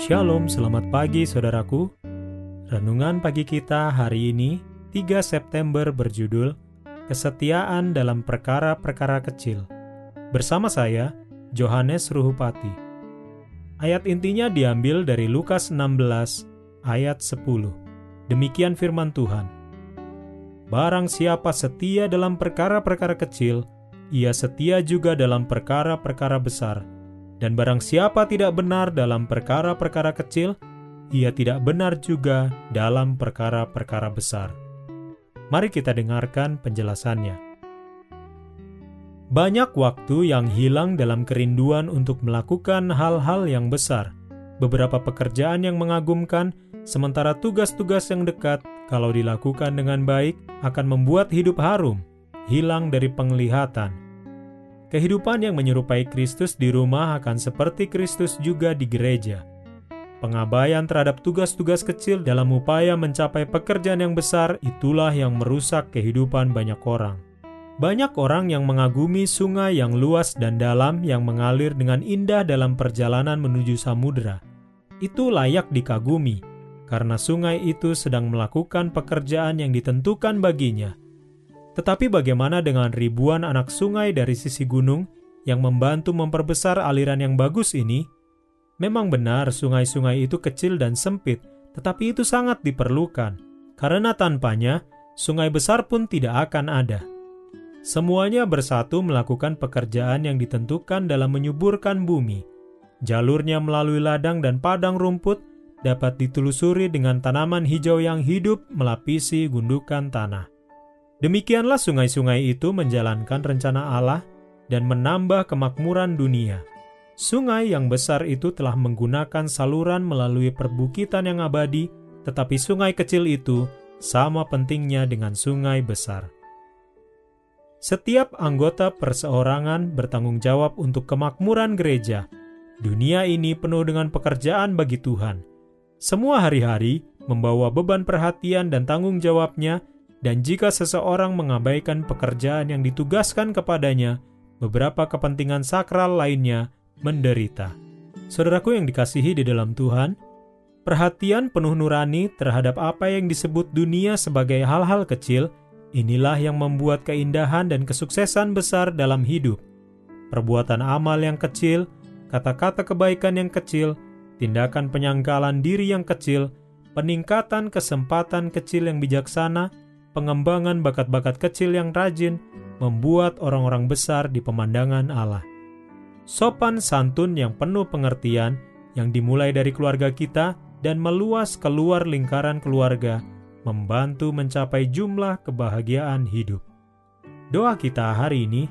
Shalom, selamat pagi saudaraku. Renungan pagi kita hari ini, 3 September berjudul Kesetiaan dalam Perkara-Perkara Kecil. Bersama saya, Johannes Ruhupati. Ayat intinya diambil dari Lukas 16 ayat 10. Demikian firman Tuhan. Barang siapa setia dalam perkara-perkara kecil, ia setia juga dalam perkara-perkara besar dan barang siapa tidak benar dalam perkara-perkara kecil, ia tidak benar juga dalam perkara-perkara besar. Mari kita dengarkan penjelasannya. Banyak waktu yang hilang dalam kerinduan untuk melakukan hal-hal yang besar, beberapa pekerjaan yang mengagumkan, sementara tugas-tugas yang dekat, kalau dilakukan dengan baik, akan membuat hidup harum, hilang dari penglihatan, Kehidupan yang menyerupai Kristus di rumah akan seperti Kristus juga di gereja. Pengabaian terhadap tugas-tugas kecil dalam upaya mencapai pekerjaan yang besar itulah yang merusak kehidupan banyak orang. Banyak orang yang mengagumi sungai yang luas dan dalam yang mengalir dengan indah dalam perjalanan menuju samudera. Itu layak dikagumi, karena sungai itu sedang melakukan pekerjaan yang ditentukan baginya – tetapi bagaimana dengan ribuan anak sungai dari sisi gunung yang membantu memperbesar aliran yang bagus ini? Memang benar sungai-sungai itu kecil dan sempit, tetapi itu sangat diperlukan. Karena tanpanya, sungai besar pun tidak akan ada. Semuanya bersatu melakukan pekerjaan yang ditentukan dalam menyuburkan bumi. Jalurnya melalui ladang dan padang rumput dapat ditelusuri dengan tanaman hijau yang hidup melapisi gundukan tanah. Demikianlah sungai-sungai itu menjalankan rencana Allah dan menambah kemakmuran dunia. Sungai yang besar itu telah menggunakan saluran melalui perbukitan yang abadi, tetapi sungai kecil itu sama pentingnya dengan sungai besar. Setiap anggota perseorangan bertanggung jawab untuk kemakmuran gereja. Dunia ini penuh dengan pekerjaan bagi Tuhan. Semua hari-hari membawa beban perhatian dan tanggung jawabnya dan jika seseorang mengabaikan pekerjaan yang ditugaskan kepadanya, beberapa kepentingan sakral lainnya menderita. Saudaraku yang dikasihi di dalam Tuhan, perhatian penuh nurani terhadap apa yang disebut dunia sebagai hal-hal kecil, inilah yang membuat keindahan dan kesuksesan besar dalam hidup. Perbuatan amal yang kecil, kata-kata kebaikan yang kecil, tindakan penyangkalan diri yang kecil, peningkatan kesempatan kecil yang bijaksana, pengembangan bakat-bakat kecil yang rajin membuat orang-orang besar di pemandangan Allah. Sopan santun yang penuh pengertian yang dimulai dari keluarga kita dan meluas keluar lingkaran keluarga membantu mencapai jumlah kebahagiaan hidup. Doa kita hari ini,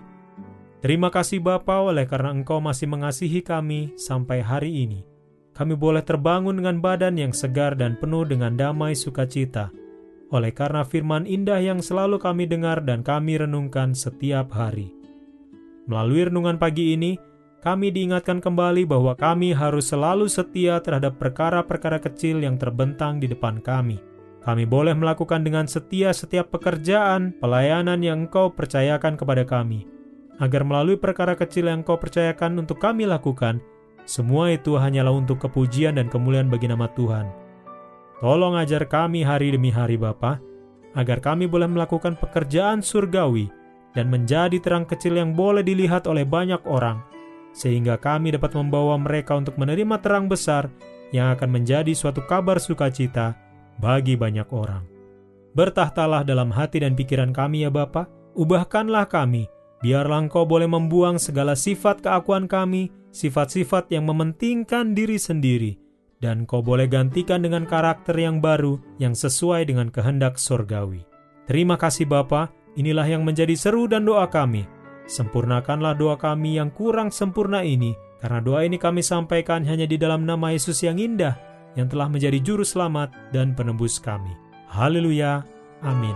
Terima kasih Bapa oleh karena Engkau masih mengasihi kami sampai hari ini. Kami boleh terbangun dengan badan yang segar dan penuh dengan damai sukacita oleh karena firman indah yang selalu kami dengar dan kami renungkan setiap hari. Melalui renungan pagi ini, kami diingatkan kembali bahwa kami harus selalu setia terhadap perkara-perkara kecil yang terbentang di depan kami. Kami boleh melakukan dengan setia setiap pekerjaan, pelayanan yang Engkau percayakan kepada kami, agar melalui perkara kecil yang Engkau percayakan untuk kami lakukan, semua itu hanyalah untuk kepujian dan kemuliaan bagi nama Tuhan. Tolong ajar kami hari demi hari Bapa, agar kami boleh melakukan pekerjaan surgawi dan menjadi terang kecil yang boleh dilihat oleh banyak orang, sehingga kami dapat membawa mereka untuk menerima terang besar yang akan menjadi suatu kabar sukacita bagi banyak orang. Bertahtalah dalam hati dan pikiran kami ya Bapa, ubahkanlah kami, biarlah Engkau boleh membuang segala sifat keakuan kami, sifat-sifat yang mementingkan diri sendiri, dan kau boleh gantikan dengan karakter yang baru yang sesuai dengan kehendak sorgawi. Terima kasih Bapa, inilah yang menjadi seru dan doa kami. Sempurnakanlah doa kami yang kurang sempurna ini, Karena doa ini kami sampaikan hanya di dalam nama Yesus yang indah, yang telah menjadi juru selamat dan penebus kami. Haleluya. Amin.